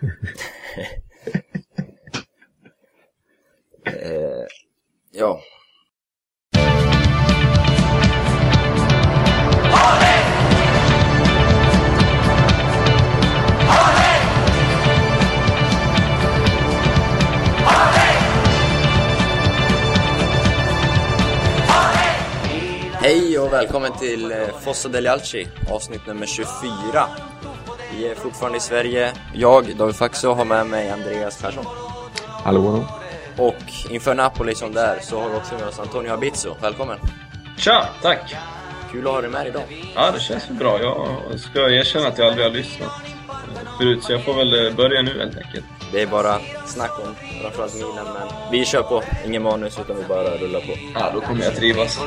eh, ja. Hej och välkommen till eh, Fossa degli Alci, avsnitt nummer 24. Vi är fortfarande i Sverige. Jag, David Faxo, har med mig Andreas Persson. Hallå, hallå. Och inför Napoli som där så har vi också med oss Antonio Abizzo. Välkommen! Tja, tack! Kul att ha dig med idag. Ja, det känns bra. Jag ska erkänna att jag aldrig har lyssnat förut, så jag får väl eh, börja nu helt enkelt. Det är bara snack om framförallt Milan, men vi kör på. Ingen manus, utan vi bara rullar på. Ja, då kommer jag trivas.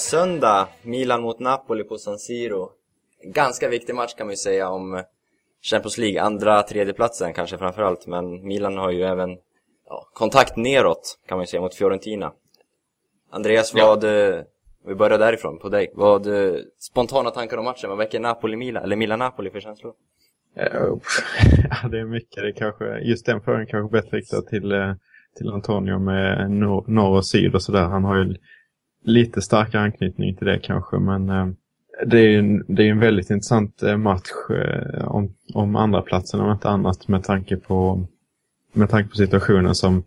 Söndag, Milan mot Napoli på San Siro. Ganska viktig match kan man ju säga om Champions League, andra, tredjeplatsen kanske framförallt, men Milan har ju även ja, kontakt neråt kan man ju säga mot Fiorentina. Andreas, Ja. vad, eh, vi börjar därifrån, på dig. Vad, eh, spontana tankar om matchen, vad väcker Napoli-Milan, eller Milan-Napoli för känslor? Eh, Ja, det är mycket. Det är kanske, just den frågan kanske bättre riktad till, till Antonio med norr, norr och syd och sådär. Han har ju lite starkare anknytning till det kanske, men eh, det är ju en, det är en väldigt intressant eh, match eh, om, om andra platsen om inte annat med tanke på, med tanke på situationen som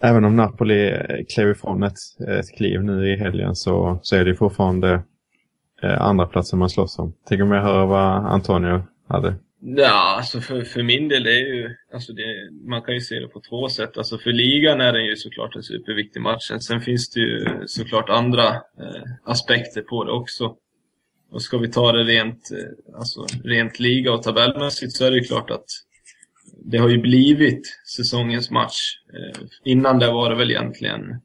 Även om Napoli eh, klev ifrån ett, ett kliv nu i helgen så, så är det fortfarande eh, andra platsen man slåss om. Tänk om jag höra vad Antonio hade. Ja, alltså för, för min del är ju, alltså det, man kan ju se det på två sätt. Alltså för ligan är den ju såklart en superviktig match. Sen finns det ju såklart andra eh, aspekter på det också. Och ska vi ta det rent, eh, alltså rent liga och tabellmässigt så är det ju klart att det har ju blivit säsongens match. Eh, innan det var det väl egentligen eh,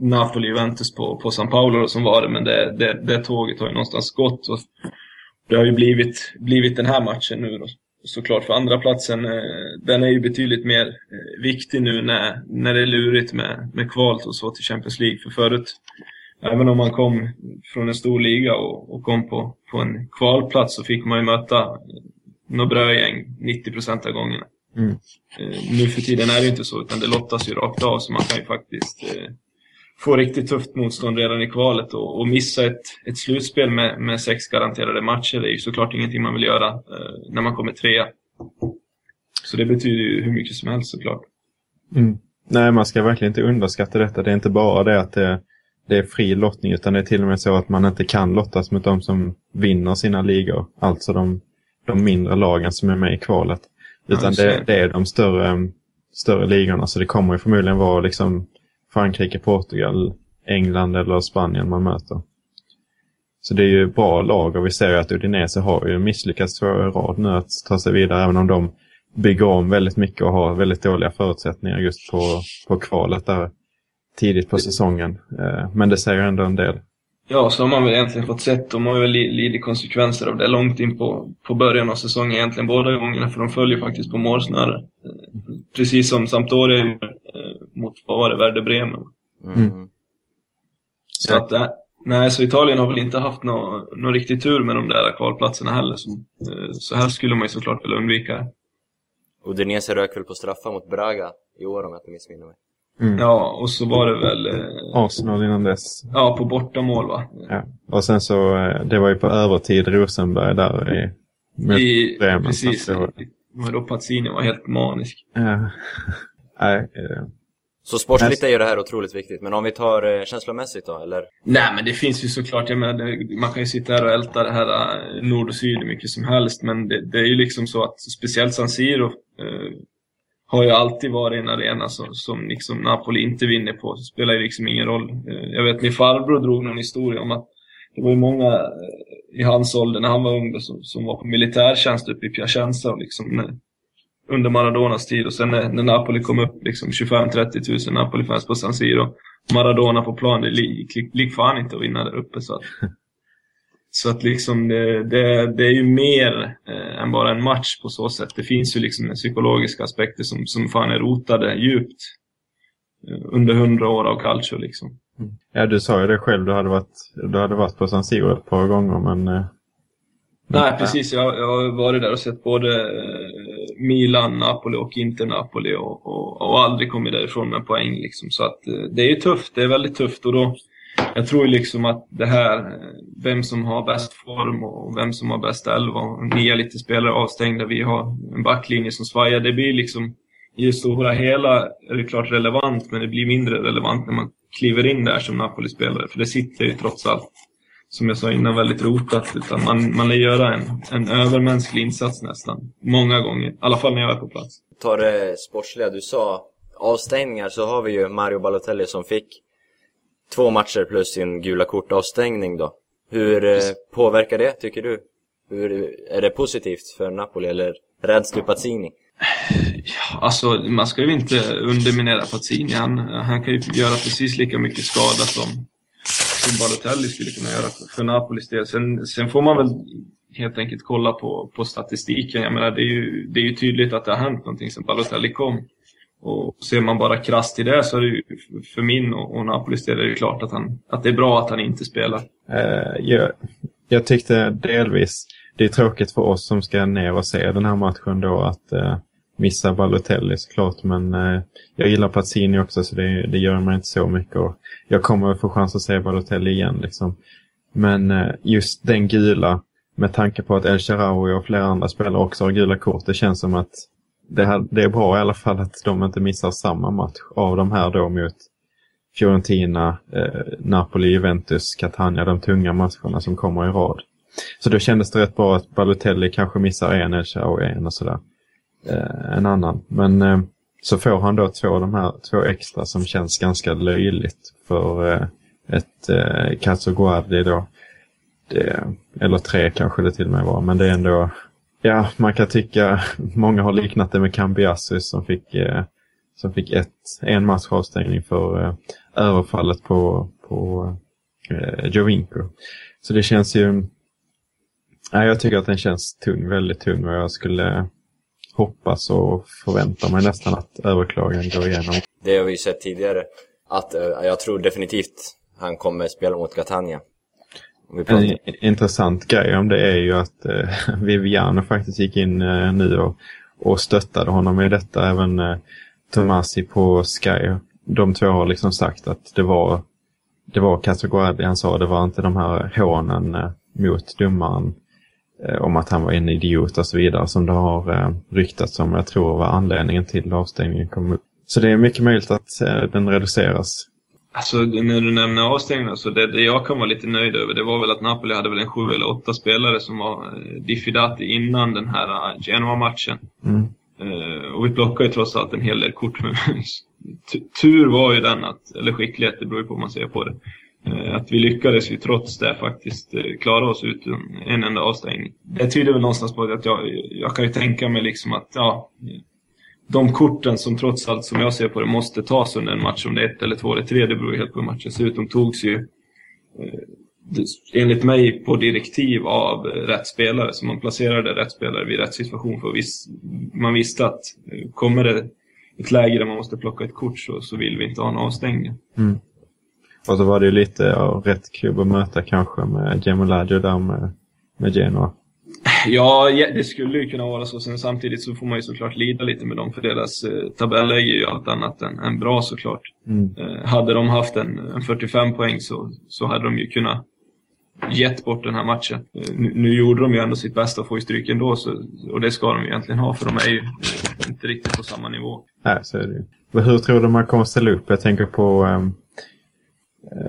Napoli-Juventus på, på San Paolo som var det, men det, det, det tåget har ju någonstans gått. Och det har ju blivit, blivit den här matchen nu då. Såklart för andra platsen eh, den är ju betydligt mer eh, viktig nu när, när det är lurigt med, med kvalet och så till Champions League. För förut, även om man kom från en stor liga och, och kom på, på en kvalplats så fick man ju möta några brödgäng 90% av gångerna. Mm. Eh, nu för tiden är det ju inte så, utan det lottas ju rakt av så man kan ju faktiskt få riktigt tufft motstånd redan i kvalet och, och missa ett, ett slutspel med, med sex garanterade matcher det är ju såklart ingenting man vill göra eh, när man kommer trea. Så det betyder ju hur mycket som helst såklart. Mm. Nej, man ska verkligen inte underskatta detta. Det är inte bara det att det, det är fri lottning utan det är till och med så att man inte kan lottas mot de som vinner sina ligor. Alltså de, de mindre lagen som är med i kvalet. Ja, Utan det, det. det är de större, större ligorna. Så det kommer ju förmodligen vara liksom Frankrike, Portugal, England eller Spanien man möter. Så det är ju bra lag och vi ser ju att Udinese har ju misslyckats två år i rad nu att ta sig vidare även om de bygger om väldigt mycket och har väldigt dåliga förutsättningar just på, på kvalet där tidigt på säsongen. Eh, men det säger ändå en del. Ja, så har man väl egentligen fått sett. De har ju väl lidit konsekvenser av det långt in på, på början av säsongen egentligen båda gångerna, för de följer faktiskt på målsnöre. Eh, precis som Sampdoria gjorde mot, vad var det, Werder Bremen. Mm. Så att, äh, nej, så Italien har väl inte haft någon nå riktig tur med de där kvalplatserna heller. Så, eh, så här skulle man ju såklart vilja undvika. Udinese rök väl på straffar mot Braga i år om jag inte missminner mig. Mm. Ja, och så var det väl eh, Arsenal innan dess. ja, på bortamål va? Ja. Och sen så, eh, det var ju på övertid Rosenberg där i, I, Bremen. precis. Det var- Men då Pazzini var helt manisk. Ja. Nej, eh, Så sportsligt är ju det här otroligt viktigt, men om vi tar eh, känslomässigt då, eller? Nej, men det finns ju såklart, jag menar, det, man kan ju sitta här och älta det här eh, nord och syd hur mycket som helst, men det, det är ju liksom så att speciellt San Siro eh, har ju alltid varit en arena som, som liksom Napoli inte vinner på. Det spelar ju liksom ingen roll. Eh, jag vet min farbror drog någon historia om att det var ju många eh, i hans ålder när han var ung som, som var på militärtjänst uppe i Piacenza och liksom när, under Maradonas tid och sen när, när Napoli kom upp liksom 25-30 000 Napoli-fans på San Siro. Maradona på plan, det gick, gick fan inte att vinna där uppe. Så att, så att liksom det, det, det är ju mer eh, än bara en match på så sätt. Det finns ju liksom psykologiska aspekter som, som fan är rotade djupt eh, under hundra år av calcio liksom. Mm. Ja, du sa ju det själv. Du hade varit, du hade varit på San Siro ett par gånger, men... Eh, Nej, precis. Jag, jag har varit där och sett både eh, Milan, Napoli och Inter Napoli och, och, och aldrig kommit därifrån med poäng. Liksom. Så att, eh, det är ju tufft. Det är väldigt tufft. Och då, jag tror liksom att det här, eh, vem som har bäst form och vem som har bäst elva och ni är lite spelare avstängda, vi har en backlinje som svajar. Det blir liksom, i det stora hela är det klart relevant, men det blir mindre relevant när man kliver in där som Napoli-spelare. För det sitter ju trots allt, som jag sa innan, väldigt rotat. Utan man, man lär göra en, en övermänsklig insats nästan. Många gånger. I alla fall när jag är på plats. Ta det sportsliga, du sa avstängningar så har vi ju Mario Balotelli som fick två matcher plus sin gula kortavstängning då. Hur eh, påverkar det, tycker du? Hur, är det positivt för Napoli eller räds du Pazzini? Ja, alltså, man ska ju inte underminera Pazzini. Han, han kan ju göra precis lika mycket skada som, som Balotelli skulle kunna göra för, Napolis del. Sen, sen får man väl helt enkelt kolla på, på statistiken. Jag menar, det är, ju, det är ju tydligt att det har hänt någonting sen Balotelli kom. Och ser man bara krasst i det så är det ju för min och, och Napolis del är det klart att, han, att det är bra att han inte spelar. Uh, jag, jag tyckte delvis, det är tråkigt för oss som ska ner och se den här matchen då att uh missa Balotelli såklart. Men eh, jag gillar Pazzini också så det, det gör mig inte så mycket. Och jag kommer få chans att se Balotelli igen liksom. Men eh, just den gula, med tanke på att El Shaarawy och flera andra spelare också har gula kort, det känns som att det, här, det är bra i alla fall att de inte missar samma match av de här då mot Fiorentina, eh, Napoli, Juventus, Catania, de tunga matcherna som kommer i rad. Så då kändes det rätt bra att Balotelli kanske missar en eller och en och sådär. Eh, en annan. Men eh, så får han då två de här två extra som känns ganska löjligt för eh, ett eh, Cazzo då. Det, eller tre kanske det till och med var, men det är ändå Ja, man kan tycka, många har liknat det med Cambiasus som fick, eh, som fick ett, en match avstängning för eh, överfallet på, på eh, Jovinko. Så det känns ju, ja, jag tycker att den känns tung, väldigt tung och jag skulle hoppas och förvänta mig nästan att överklagan går igenom. Det har vi sett tidigare. Att eh, jag tror definitivt han kommer spela mot Catania. En intressant grej om det är ju att eh, Viviano faktiskt gick in eh, nu och, och stöttade honom i detta. Även eh, Tomasi på Sky. De två har liksom sagt att det var det var Casaguardi han sa. Det var inte de här hånen eh, mot domaren om att han var en idiot och så vidare som det har eh, ryktats om. Jag tror var anledningen till avstängningen kom upp. Så det är mycket möjligt att eh, den reduceras. Alltså när du nämner avstängningar, så det, det jag kan vara lite nöjd över det var väl att Napoli hade väl en sju eller åtta spelare som var eh, diffidati innan den här eh, Genoa-matchen. Mm. Eh, och vi plockade ju trots allt en hel del kort. Men tur var ju den att, eller skicklighet, det beror ju på hur man ser på det. Eh, att vi lyckades ju trots det faktiskt eh, klara oss ut en, en enda avstängning. Det tyder väl någonstans på att jag, jag kan ju tänka mig liksom att, ja, de korten som trots allt, som jag ser på det, måste tas under en match. Om det är ett eller två eller tre, det beror ju helt på hur matchen ser ut. De togs ju eh, enligt mig på direktiv av rätt spelare. Så man placerade rätt spelare vid rätt situation. För man visste att kommer det ett läge där man måste plocka ett kort så, så vill vi inte ha en avstängning. Och så var det ju lite ja, rätt klubb att möta kanske med Gemolaggio där med, med Genoa. Ja, det skulle ju kunna vara så. Sen samtidigt så får man ju såklart lida lite med dem för deras eh, tabelläge är ju allt annat än, än bra såklart. Mm. Eh, hade de haft en, en 45 poäng så, så hade de ju kunnat gett bort den här matchen. Eh, nu, nu gjorde de ju ändå sitt bästa och får ju stryk ändå så, och det ska de ju egentligen ha för de är ju eh, inte riktigt på samma nivå. Nej, så är det ju. Hur tror du man kommer ställa upp? Jag tänker på... eh,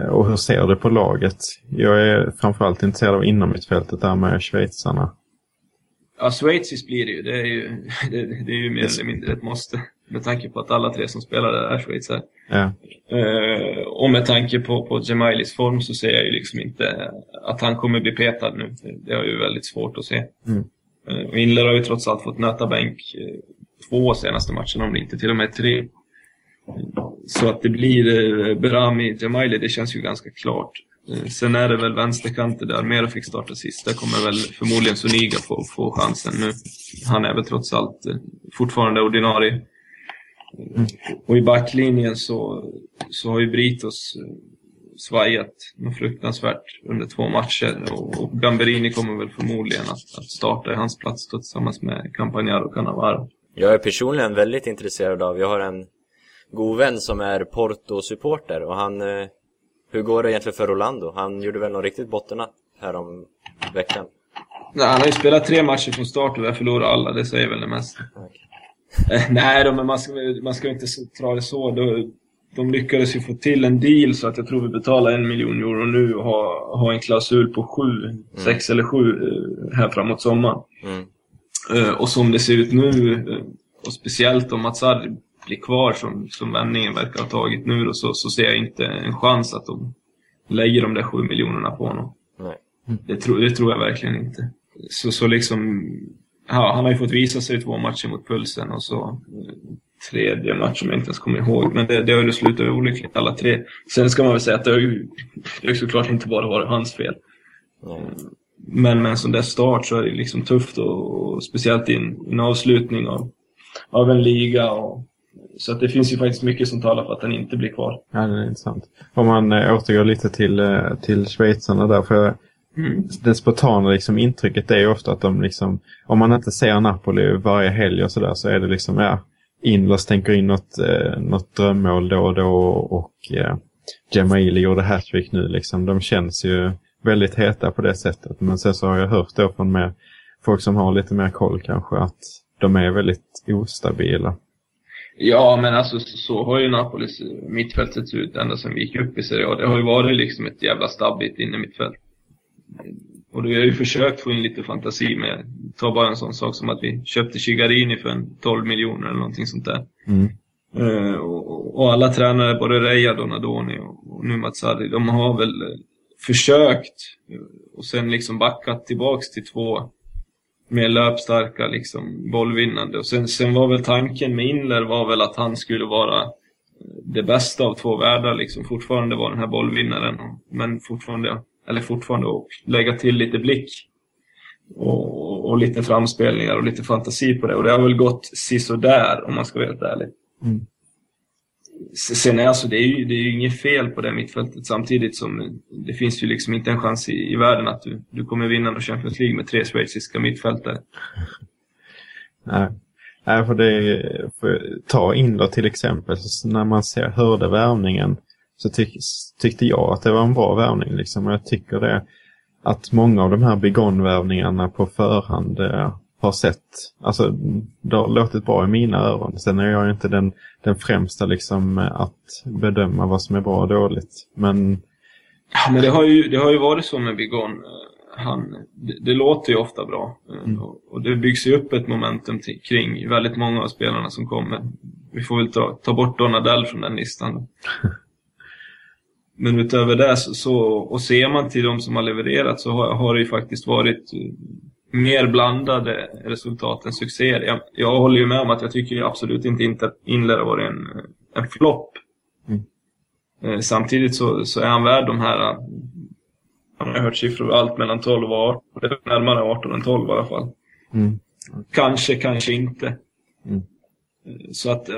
och hur ser du på laget? Jag är framförallt intresserad av inomhusfältet där med schweizarna. Ja, schweiziskt blir det ju. Det är ju, det, det är ju mer eller mindre ett måste. Med tanke på att alla tre som spelar där är schweizare. Ja. Eh, och med tanke på, på Gemailis form så ser jag ju liksom inte att han kommer bli petad nu. Det jag ju väldigt svårt att se. Mm. Eh, och Inler har ju trots allt fått nöta bänk eh, två senaste matcherna, om det inte till och med tre. Så att det blir eh, Berami, Jamaili, det känns ju ganska klart. Eh, Sen är det väl vänsterkanten där Mero fick starta sist. Där kommer väl förmodligen Soniga få, få chansen nu. Han är väl trots allt eh, fortfarande ordinarie. Och i backlinjen så, så har ju Britos svajat något fruktansvärt under två matcher. Och, och Gamberini kommer väl förmodligen att, att starta i hans plats då, tillsammans med Campagnaro och Cannavaro. Jag är personligen väldigt intresserad av, jag har en god vän som är Porto-supporter och han, eh, hur går det egentligen för Rolando? Han gjorde väl någon riktigt bottennapp här om veckan? Nej, han har ju spelat tre matcher från start och där förlorar alla, det säger väl det mesta. Eh, Nej då, men man ska, man ska inte dra det så. De, de lyckades ju få till en deal så att jag tror vi betalar en miljon euro nu och har, har en klausul på sju, sex eller sju eh, här framåt sommaren. Mm. Eh, Och som det ser ut nu, och speciellt om Matsari blir kvar som, som vändningen verkar ha tagit nu då, så, så ser jag inte en chans att de lägger de där sju miljonerna på honom. Nej. Det, tror- det tror jag verkligen inte. Så, så liksom, ja, han har ju fått visa sig i två matcher mot Pulsen och så eh, tredje matchen som jag inte ens kommer ihåg. Men det, det har ju slutat olyckligt alla tre. Sen ska man väl säga att det har ju, det har ju såklart inte bara varit hans fel. Nej. Men med en sån där start så är det liksom tufft och, och speciellt i en, en avslutning av, av en liga. Och, så att det finns ju faktiskt mycket som talar för att han inte blir kvar. Ja, det är intressant. Om man äh, återgår lite till, äh, till schweizarna där. För Mm. det spontana liksom, intrycket är ju ofta att de liksom, om man inte ser Napoli varje helg och sådär så är det liksom, ja, Inlos tänker in något, eh, något drömmål då och då och eh, Jamaili gjorde hattrick nu liksom. De känns ju väldigt heta på det sättet. Men sen så har jag hört då från mer, folk som har lite mer koll kanske att de är väldigt ostabila. Ja, men alltså så, har ju Napolis mittfält sett ut ända sedan vi gick upp i Serie A. Det har ju varit liksom ett jävla stabbigt inne mittfält. Och vi har ju försökt få in lite fantasi med, ta bara en sån sak som att vi köpte Chigarini för en 12 miljoner eller någonting sånt där. Mm. Eh, och, och alla tränare, både Reija, Donadoni och, och nu Matsari, de har väl eh, försökt eh, och sen liksom backat tillbaks till två mer löpstarka, liksom bollvinnande. Och sen, sen var väl tanken med Inler var väl att han skulle vara eh, det bästa av två världar, liksom fortfarande vara den här bollvinnaren. Men fortfarande, eller fortfarande, och lägga till lite blick. Och, och lite framspelningar och lite fantasi på det. Och det har väl gått sisådär om man ska vara helt ärlig. Mm. Sen är alltså, det är ju, det är ju inget fel på det mittfältet samtidigt som det finns ju liksom inte en chans i, i världen att du, du kommer vinna någon Champions League med tre schweiziska mittfältare. Nej. Nej, för det för, ta in då till exempel, så när man ser, hörde värvningen så tyck, tyckte jag att det var en bra värvning. Liksom. Och jag tycker det att många av de här begonvärvningarna på förhand eh, har sett, alltså det har låtit bra i mina öron. Sen är jag inte den, den främsta liksom eh, att bedöma vad som är bra och dåligt. Men Ja, men det har ju, det har ju varit så med Bigon. Eh, Han, det, det låter ju ofta bra. Eh, Och, och det byggs ju upp ett momentum till, kring väldigt många av spelarna som kommer. Vi får väl ta, ta bort Donadell från den listan. Men utöver det så, så, och ser man till de som har levererat så har, har det ju faktiskt varit eh, mer blandade resultat än succéer. Jag, jag håller ju med om att jag tycker absolut inte, att Inler har varit en, en flopp. Eh, Samtidigt så, så är han värd de här, eh, jag har hört siffror allt mellan 12 och 18, det är närmare 18 än 12 i alla fall. mm, Kanske, kanske inte. Mm. Eh, Så att eh,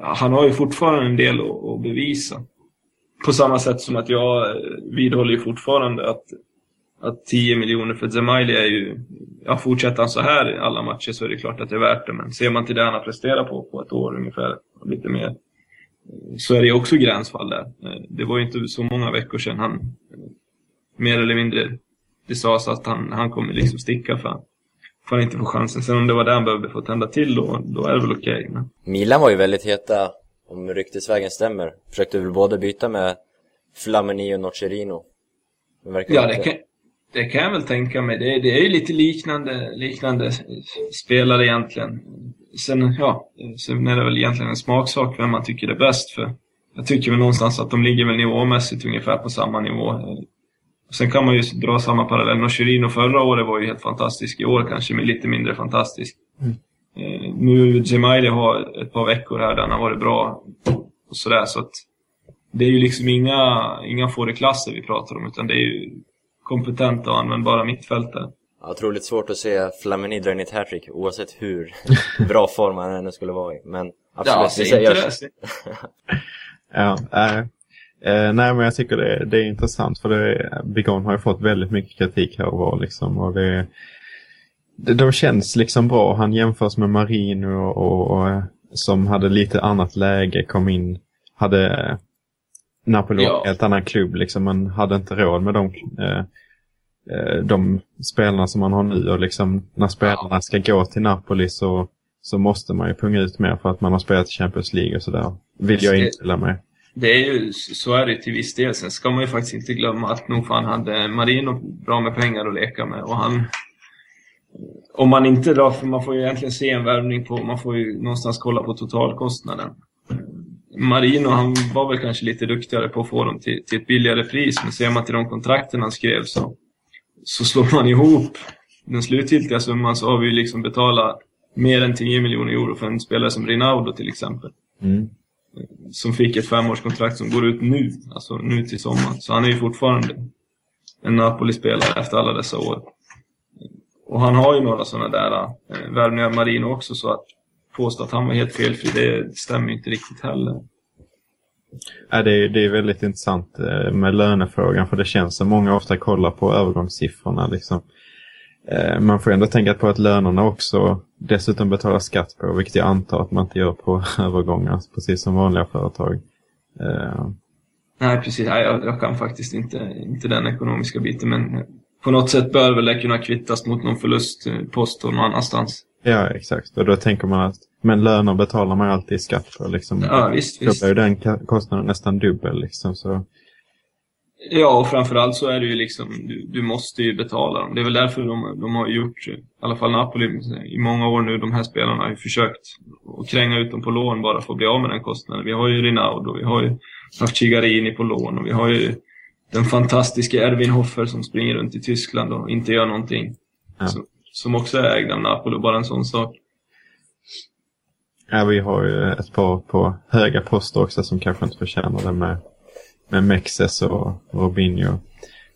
han har ju fortfarande en del att, att bevisa. På samma sätt som att jag eh, vidhåller ju fortfarande att, att 10 miljoner för Zemaili är ju, ja fortsätter han så här i alla matcher så är det klart att det är värt det. Men ser man till det han har presterat på, på ett år ungefär, och lite mer, så är det också gränsfall där. Eh, Det var ju inte så många veckor sedan han mer eller mindre, det sades att han, han kommer liksom sticka för får han inte få chansen. Sen om det var det han behövde få tända till då, då är det väl okej. men- Milan var ju väldigt heta, om ryktesvägen stämmer. Försökte väl både byta med Flamini och Nocerino. Ja, det kan, det kan jag väl tänka mig. Det, det är ju lite liknande, liknande spelare egentligen. Sen, ja, sen är det väl egentligen en smaksak vem man tycker är bäst för. Jag tycker väl någonstans att de ligger väl nivåmässigt ungefär på samma nivå. Sen kan man ju dra samma parallell. Nocerino förra året var ju helt fantastisk. I år kanske med lite mindre fantastisk. Eh, nu Gemaili har ett par veckor här där han har varit bra och sådär så att det är ju liksom inga, inga fåreklasser vi pratar om utan det är ju kompetenta och användbara mittfältare. Ja, otroligt svårt att se Flamini dra in ett hattrick oavsett hur bra form han ännu skulle vara i. Men absolut, Ja, inte det. Ja, äh, eh, nej men jag tycker det, det är intressant för det, Bigon har ju fått väldigt mycket kritik här och var liksom. Och det, det, de känns liksom bra. Han jämförs med Marino och, och, och som hade lite annat läge, kom in, hade eh, Napoli Ja. helt annan klubb liksom. Man hade inte råd med de, eh, eh, de spelarna som man har nu och liksom när spelarna ska gå till Napoli så, så måste man ju punga ut mer för att man har spelat i Champions League och sådär. Vill jag inställa mig. Det är ju, så är det till viss del. Sen ska man ju faktiskt inte glömma att nog fan hade Marino bra med pengar att leka med. Och han... Om man inte drar, för man får ju egentligen se en värvning på, man får ju någonstans kolla på totalkostnaden. Marino, han var väl kanske lite duktigare på att få dem till, till ett billigare pris. Men ser man till de kontrakten han skrev så, så slår man ihop den slutgiltiga summan så har vi liksom betalat mer än 10 miljoner euro för en spelare som Rinaldo till exempel Mm. som fick ett femårskontrakt som går ut nu, alltså nu till sommaren. Så han är ju fortfarande en Napoli-spelare efter alla dessa år. Och han har ju några sådana där äh, värvningar Marino också, så att påstå att han var helt felfri, det stämmer inte riktigt heller. Ja, det, är, det är väldigt intressant eh, med lönefrågan för det känns som många ofta kollar på övergångssiffrorna. Liksom. Eh, man får ändå tänka på att lönerna också dessutom betalar skatt på, vilket jag antar att man inte gör på övergångar, precis som vanliga företag. Eh, Nej, precis. Jag, jag kan faktiskt inte, inte den ekonomiska biten, men på något sätt bör väl det kunna kvittas mot någon förlustpost någon annanstans. Ja, exakt. Och då tänker man att men löner betalar man alltid skatt på. Liksom. Ja, visst, Då blir den kostnaden nästan dubbel. Liksom, så. Ja, och framförallt så är det ju liksom, du, du måste ju betala dem. Det är väl därför de, de har gjort, i alla fall Napoli, i många år nu, de här spelarna har ju försökt att kränga ut dem på lån bara för att bli av med den kostnaden. Vi har ju Rinaldo, vi har ju haft Cigarini på lån och vi har ju den fantastiska Erwin Hoffer som springer runt i Tyskland och inte gör någonting. Ja. Så, som också är ägd av Napoli, bara en sån sak. Ja, vi har ju ett par på höga poster också som kanske inte förtjänar det med, med Mexes och Robinho.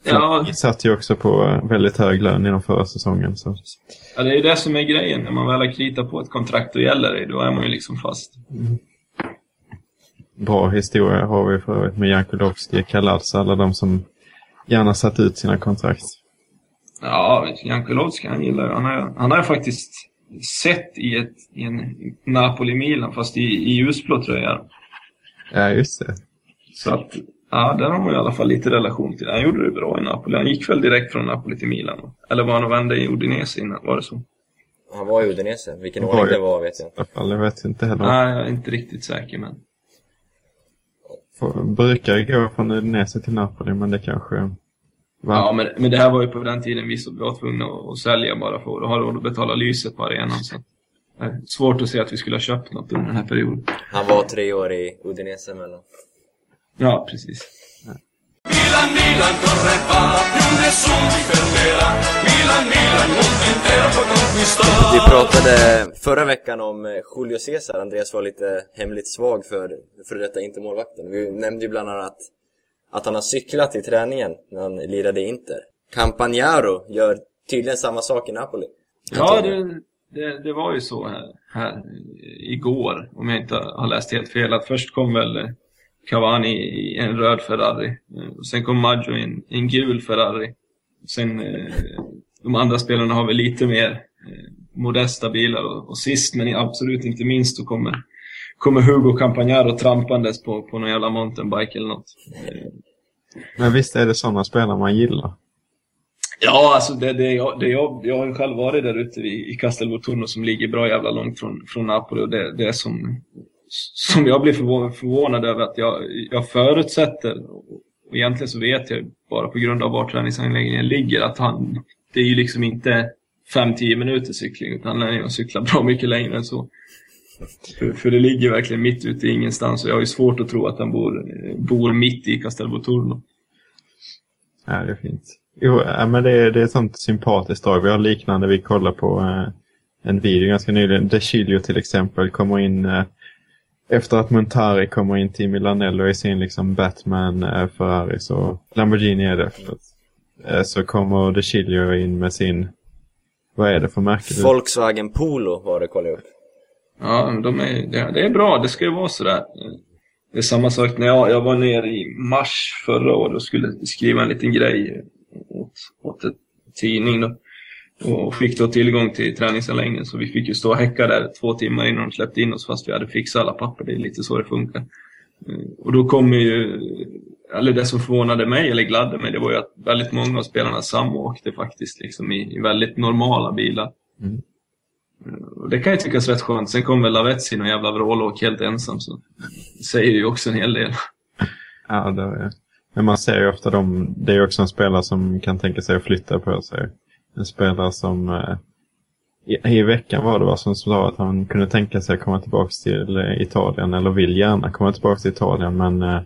Ja. Satt ju också på väldigt hög lön inom förra säsongen. Så. Ja, det är ju det som är grejen. När man väl har kritat på ett kontrakt och gäller det, då är man ju liksom fast. Bra historia har vi för övrigt med Jankulovski, Kaladze, alla de som gärna satt ut sina kontrakt. Ja, Jan Kulowski, han gillar han har, han har jag faktiskt sett i, ett, i en Napoli-Milan, fast i, i ljusblå tröja. Ja, just det. Så att, ja, där har man i alla fall lite relation till. Han gjorde det bra i Napoli. Han gick väl direkt från Napoli till Milan. Eller var han och vände i Udinese innan, var det så? Han var i Udinese. Vilken Var ordning det var vet jag I inte. alla fall, jag vet inte heller. Nej, jag är inte riktigt säker, men... Brukar gå från Udinese till Napoli, men det kanske... Va? Ja, men, men det här var ju på den tiden vi var tvungna att, att sälja bara för att ha råd att betala lyset på arenan. Så. Det är svårt att se att vi skulle ha köpt något under den här perioden. Han var tre år i Udinese mellan. Ja, precis. Milan, Milan, corre va, più nessuno ti fermerà. Milan, Milan, mondo intero può conquistare. Vi pratade förra veckan om eh, Julio Cesar. Andreas var lite hemligt svag för, för detta Inter-målvakten. Vi nämnde ju bland annat att han har cyklat i träningen när han lirade Inter. Campagnaro gör tydligen samma sak i Napoli. Ja, det, det, det var ju så här, här igår, om jag inte har läst helt fel, att först kom väl Cavani i en röd Ferrari. eh, och Sen kom Maggio i en, i en gul Ferrari. Sen eh, de andra spelarna har väl lite mer eh, modesta bilar. Och, och sist, men absolut inte minst, så kommer, kommer Hugo Campagnaro trampandes på, på någon jävla mountainbike eller något. Men visst är det sådana spelare man gillar? Ja, alltså det, det, jag, det jag, jag har ju själv varit där ute i, i Castelvolturno som ligger bra jävla långt från, från Napoli och det, det är som, som jag blir förvå- förvånad över att jag, jag förutsätter, och egentligen så vet jag bara på grund av var träningsanläggningen ligger, att han, det är ju liksom inte 5-10 minuter cykling utan han lär ju cykla bra mycket längre än så. För, för det ligger verkligen mitt ute i ingenstans och jag har ju svårt att tro att han bor, bor mitt i Castelvolturno. Ja, det är fint. Jo, ja, men det är, det är ett sånt sympatiskt drag. Vi har liknande, vi kollar på eh, en video ganska nyligen. De Chilio till exempel kommer in eh, efter att Montari kommer in till Milanello i sin liksom Batman, eh, Ferrari, så Lamborghini är det. Eh, så kommer De Chilio in med sin, vad är det för märke? Volkswagen Polo var det, kollade jag upp. Ja, de är, det, är bra. Det ska ju vara sådär. Det är samma sak när jag, jag var nere i mars förra året och skulle skriva en liten grej åt, åt en tidning. Då. Och fick då tillgång till träningsanläggningen så vi fick ju stå och häcka där två timmar innan de släppte in oss fast vi hade fixat alla papper. Det är lite så det funkar. Eh, och då kommer ju, eller det som förvånade mig eller gladde mig, det var ju att väldigt många av spelarna samåkte faktiskt liksom i, i väldigt normala bilar. Mm. Det kan ju tyckas rätt skönt. Sen kom väl Lavetzi någon jävla vrålåk helt ensam så det säger ju också en hel del. Ja, det är. Men man ser ju ofta dem, det är ju också en spelare som kan tänka sig att flytta på sig. En spelare som eh, i, i veckan var det var som sa att han kunde tänka sig att komma tillbaka till eh, Italien eller vill gärna komma tillbaka till Italien men eh,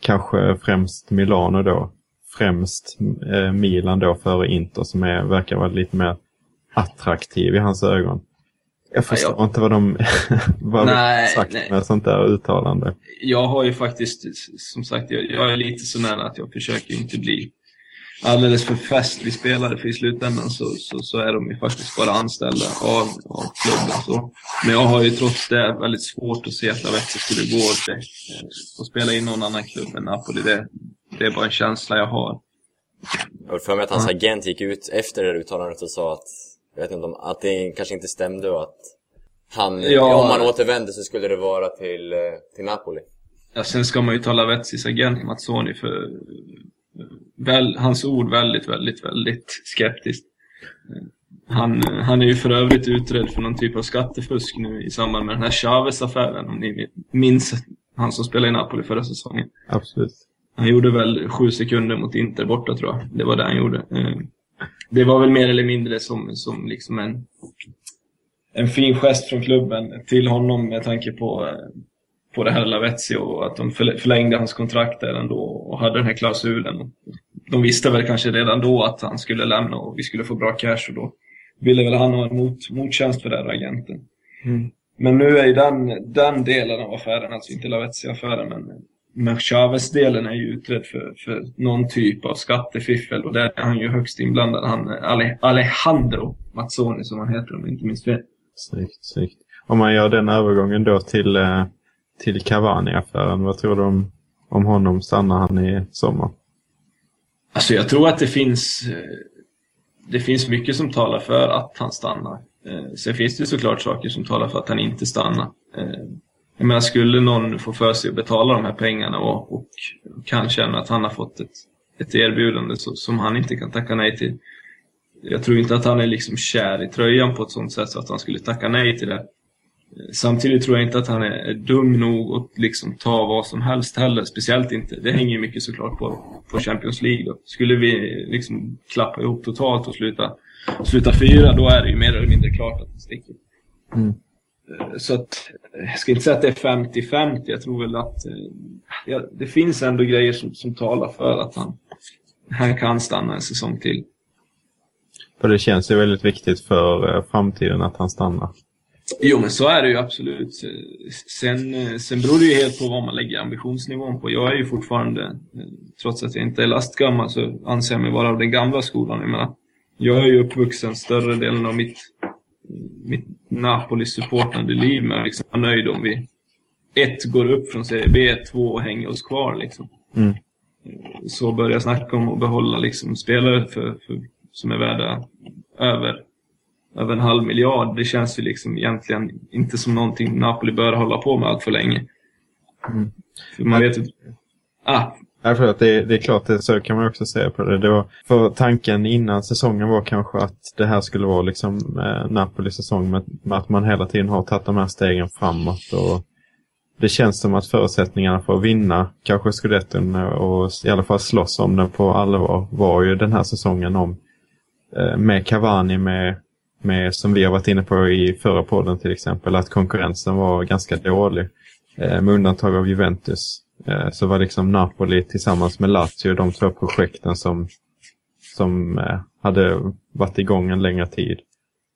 kanske främst Milano då. Främst eh, Milan då före Inter som är, verkar vara lite mer attraktiv i hans ögon. Jag förstår jag- inte vad de vad Nej, sagt nej. med sånt där uttalande. Jag har ju faktiskt, som sagt, jag, jag är lite så nära att jag försöker inte bli alldeles för festlig spelare för i slutändan så, så, så är de ju faktiskt bara anställda av, av klubben. Så. Men jag har ju trots det väldigt svårt att se att Lavetzi skulle gå och, eh, och spela i någon annan klubb än Napoli. Det, det är bara en känsla jag har. Jag har för mig att hans agent gick ut efter det uttalandet och sa att, jag vet inte om, att det kanske inte stämde och att han, Ja. om han återvände så skulle det vara till, eh, till Napoli. Ja, sen ska man ju ta Lavezzis agent Mazzoni för eh, väl, hans ord väldigt, väldigt, väldigt skeptiskt. Eh, Han, eh, han är ju för övrigt utredd för någon typ av skattefusk nu i samband med den här Chavez-affären om ni minns han som spelade i Napoli förra säsongen. Absolut. Han gjorde väl sju sekunder mot Inter borta tror jag. Det var det han gjorde. Det var väl mer eller mindre som, som liksom en, en fin gest från klubben till honom med tanke på, eh, på det här Lavetzi och att de förl- förlängde hans kontrakt där ändå och hade den här klausulen. De visste väl kanske redan då att han skulle lämna och vi skulle få bra cash och då ville väl han ha en mot, mottjänst för den här agenten. Men nu är ju den, den delen av affären, alltså inte Lavetzi-affären, men, men Chavez-delen är ju utredd för, för någon typ av skattefiffel och där är han ju högst inblandad. Han, Ale, Alejandro Mazzoni som han heter om jag inte minns fel. Snyggt, snyggt. Om man gör den övergången då till, eh, till Cavani-affären, vad tror du om, om honom? Stannar han i sommar? Alltså jag tror att det finns, eh, det finns mycket som talar för att han stannar. Eh, Sen finns det såklart saker som talar för att han inte stannar. Jag menar, skulle någon få för sig att betala de här pengarna och, och kan känna att han har fått ett, ett erbjudande så, som han inte kan tacka nej till. Jag tror inte att han är liksom kär i tröjan på ett sånt sätt så att han skulle tacka nej till det. Samtidigt tror jag inte att han är är dum nog att liksom ta vad som helst heller. Speciellt inte. Det hänger ju mycket såklart på, på Champions League. Då. Skulle vi liksom klappa ihop totalt och sluta, sluta fyra, då är det ju mer eller mindre klart att det sticker. Mm. Så att, jag ska inte säga att det är 50-50. Jag tror väl att eh, ja, det finns ändå grejer som, som talar för att han, han kan stanna en säsong till. För det känns ju väldigt viktigt för eh, framtiden att han stannar. Jo, men så är det ju absolut. Sen, eh, sen beror det ju helt på vad man lägger ambitionsnivån på. Jag är ju fortfarande, trots att jag inte är lastgammal, så anser jag mig vara av den gamla skolan. Jag menar, jag är ju uppvuxen större delen av mitt, mitt Napoli-supportande liv med liksom vara nöjd om vi ett går upp från Serie B, två hänger oss kvar liksom. Mm. Så börjar jag snacka om att behålla liksom spelare för, för, som är värda över över en halv miljard. Det känns ju liksom egentligen inte som någonting Napoli bör hålla på med allt för länge. Mm. För man vet ju... Ah, Ja, för att det, det är klart, det, så kan man också säga på det. det var, för tanken innan säsongen var kanske att det här skulle vara liksom eh, Napolis säsong med, med att man hela tiden har tagit de här stegen framåt. Och det känns som att förutsättningarna för att vinna kanske Scudetton eh, och i alla fall slåss om den på allvar var ju den här säsongen om eh, med Cavani, med, med som vi har varit inne på i förra podden till exempel, att konkurrensen var ganska dålig. Eh, med undantag av Juventus. Eh, så var liksom Napoli tillsammans med Lazio de två projekten som, som eh, hade varit igång en längre tid.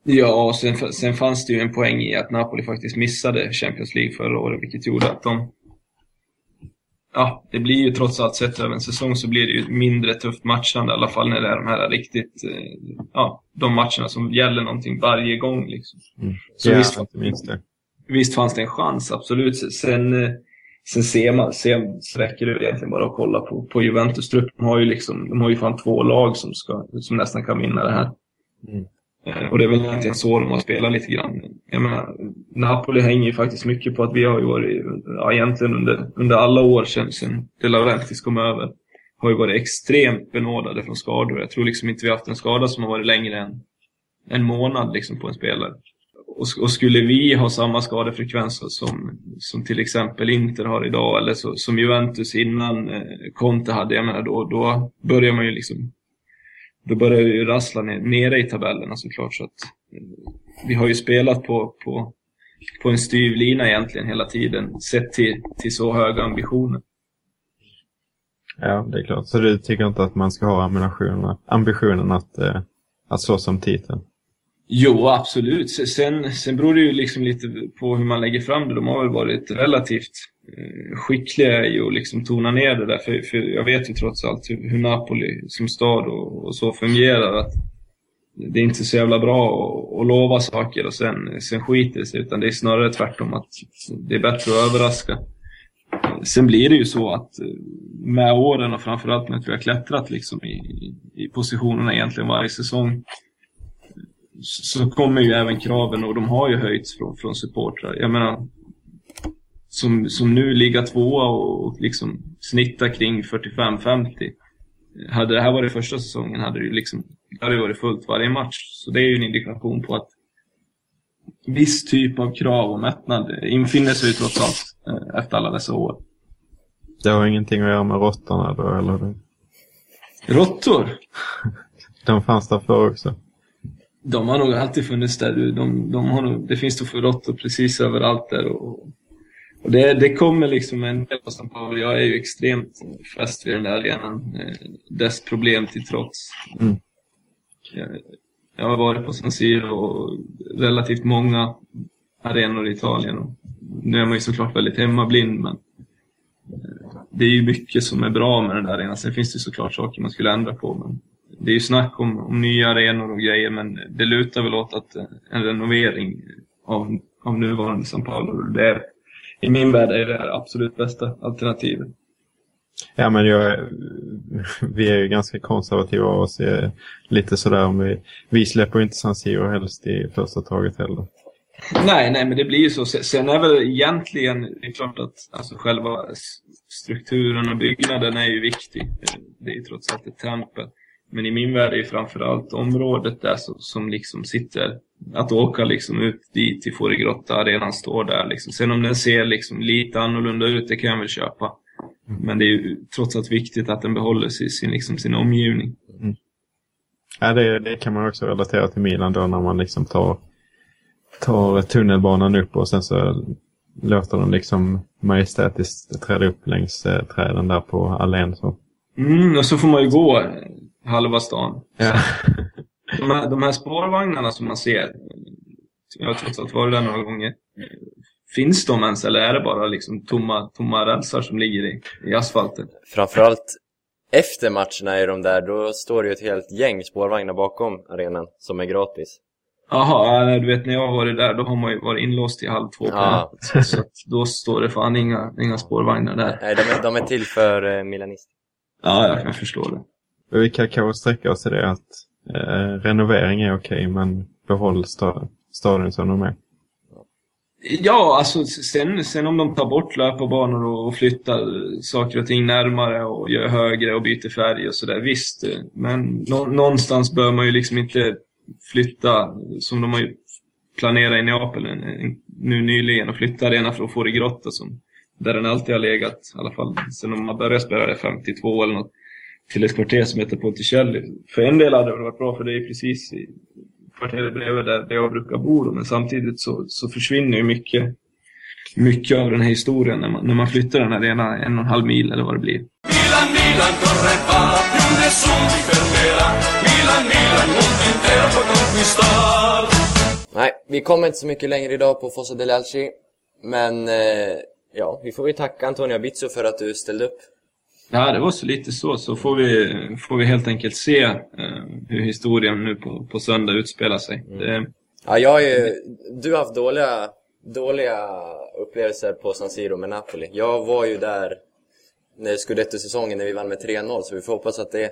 Ja, och sen, sen fanns det ju en poäng i att Napoli faktiskt missade Champions League förra året, vilket gjorde att de... Ja, det blir ju trots allt sett över en säsong så blir det ju mindre tufft matchande i alla fall när det är de här riktigt, eh, ja, de matcherna som gäller någonting varje gång liksom. Mm. Så ja, visst, inte minst det. visst fanns det en chans, absolut. Sen, sen ser man, ser, så räcker det egentligen bara att kolla på, på Juventus-truppen. De har ju liksom, de har ju fan två lag som, ska, som nästan kan vinna det här. Mm. Eh, Och det är väl egentligen så de har spelat lite grann. Jag menar, Napoli hänger ju faktiskt mycket på att vi har ju varit, ja, egentligen under, under alla år sedan, sedan De Laurentiis kom över, har ju varit extremt benådade från skador. Jag tror liksom inte vi har haft en skada som har varit längre än en månad liksom på en spelare. Och, och skulle vi ha samma skadefrekvens som, som till exempel Inter har idag, eller så, som Juventus innan eh, Conte hade, jag menar då, då börjar man ju liksom då börjar det ju rassla ner, nere i tabellerna såklart. Så att, eh, vi har ju spelat på, på, på en styv lina egentligen hela tiden, sett till, till så höga ambitioner. Ja, det är klart. Så du tycker inte att man ska ha ambitionen, ambitionen att, eh, att slåss om titeln? Jo, absolut. Sen, sen beror det ju liksom lite på hur man lägger fram det. De har väl varit relativt eh, skickliga i att liksom tona ner det där. För, för jag vet ju trots allt hur, hur Napoli som stad och, och så fungerar. Att det är inte så jävla bra att, att lova saker och sen, sen skiter det sig. Utan det är snarare tvärtom att det är bättre att överraska. Sen blir det ju så att eh, med åren och framförallt med att vi har klättrat liksom i- i positionerna egentligen varje säsong så kommer ju även kraven och de har ju höjts från, från supportrar. Jag menar, som, som nu ligga tvåa och, och liksom snitta kring 45-50. Hade det här varit första säsongen hade det liksom, hade det varit fullt varje match. Så det är ju en indikation på att viss typ av krav och mättnad infinner sig trots allt eh, efter alla dessa år. Det har ingenting att göra med råttorna då, eller? Råttor, De fanns där förr också. De har nog alltid funnits där. De, de har nog, det finns råttor precis överallt där. Och, och det, det kommer liksom en del av San Paolo. Jag är ju extremt fäst vid den där arenan. eh, Dess problem till trots. Mm. Jag, jag har varit på San Siro och relativt många arenor i Italien. Och nu är man ju såklart väldigt hemmablind men eh, det är ju mycket som är bra med den där arenan. Sen finns det såklart saker man skulle ändra på. Men det är ju snack om, om nya arenor och grejer men det lutar väl åt att en renovering av, av nuvarande San Paolo, det är, i min värld är det absolut bästa alternativet. Ja, men jag, vi är ju ganska konservativa av oss. Lite sådär om vi, vi släpper inte San Siro helst i första taget heller. Nej, nej, men det blir ju så. Sen- är väl egentligen, det är klart att alltså själva strukturen och byggnaden är ju viktig. Det är ju trots allt ett tempel. Men i min värld är ju framförallt området där som, som liksom sitter, att åka liksom ut dit till Fårögrotta, arenan står där liksom. Sen om den ser liksom lite annorlunda ut, det kan jag väl köpa. Men det är ju trots allt viktigt att den behåller sin, sin, liksom, sin omgivning. Ja, det, det kan man också relatera till Milan då när man liksom tar, tar tunnelbanan upp och sen så låter den liksom majestätiskt träda upp längs eh, träden där på allén. Så. Mm, och så får man ju gå halva stan. Ja. De här, de här spårvagnarna som man ser, jag har trots allt varit där några gånger. Finns de ens eller är det bara liksom tomma, tomma rälsar som ligger i, i asfalten? Framförallt efter matcherna är de där, då står det ju ett helt gäng spårvagnar bakom arenan som är gratis. Jaha, du vet när jag har varit där då har man ju varit inlåst till halv två på Ja. natten. Så, så att då står det fan inga, inga spårvagnar där. Nej, de är, de är till för eh, milanister. Ja, jag kan förstå det. Vi kan kanske sträcka oss till det att eh, renovering är okej men behåll staden, staden som de är. Ja, alltså sen, sen om de tar bort löparbanor och, och flyttar saker och ting närmare och gör högre och byter färg och sådär, visst. Men nå, någonstans bör man ju liksom inte flytta, som de har ju planerat i Neapel nu nyligen, och flytta arenan för att få det grått som där den alltid har legat, i alla fall sen de har börjat spela det 52 eller något, till ett kvarter som heter Ponticelli. För en del hade det varit bra, för det är precis i kvarteret bredvid där, där jag brukar bo. då, Men samtidigt så, så försvinner ju mycket, mycket av den här historien när man, när man flyttar den här ena en och en halv mil eller vad det blir. Milan, Milan corre va, più nessuno ti fermerà. Milan, Milan, mondo intero puoi conquistar. vi kommer inte så mycket längre idag på Fossa del Alci. Men eh, ja, vi får ju tacka Antonio Abizzo för att du ställde upp. Ja, det var så lite så. Så får vi, får vi helt enkelt se eh, hur historien nu på, på söndag utspelar sig. Det, Ja, jag ju, du har haft dåliga, dåliga upplevelser på San Siro med Napoli. Jag var ju där när Scudetto-säsongen när vi vann med 3-0, så vi får hoppas att det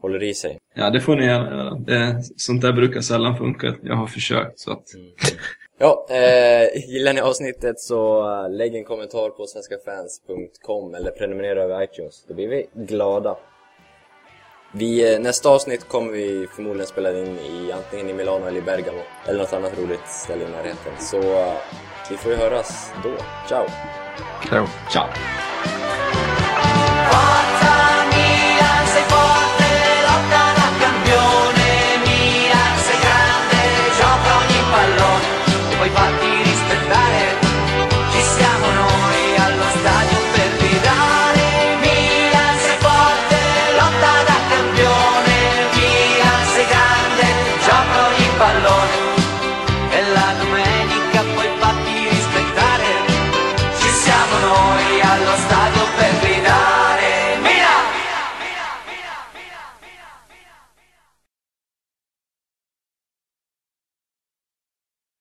håller i sig. ja, det får ni gärna göra. Det, sånt där brukar sällan funka. Jag har försökt. Så att, Ja, eh, gillar ni avsnittet så eh, lägg en kommentar på svenskafans.com eller prenumerera över iTunes. Då blir vi glada. Vi, eh, nästa avsnitt kommer vi förmodligen spela in i antingen i Milano eller i Bergamo. Eller något annat roligt ställe i närheten. Så eh, vi får ju höras då. Ciao! Ciao. ciao!